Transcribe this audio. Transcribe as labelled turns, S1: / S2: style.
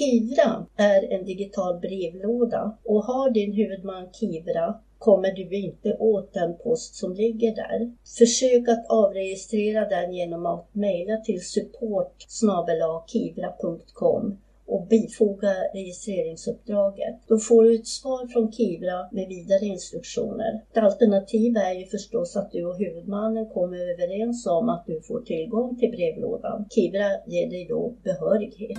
S1: Kivra är en digital brevlåda och har din huvudman Kivra kommer du inte åt den post som ligger där. Försök att avregistrera den genom att mejla till support och bifoga registreringsuppdraget. Då får du ett svar från Kivra med vidare instruktioner. Ett alternativ är ju förstås att du och huvudmannen kommer överens om att du får tillgång till brevlådan. Kivra ger dig då behörighet.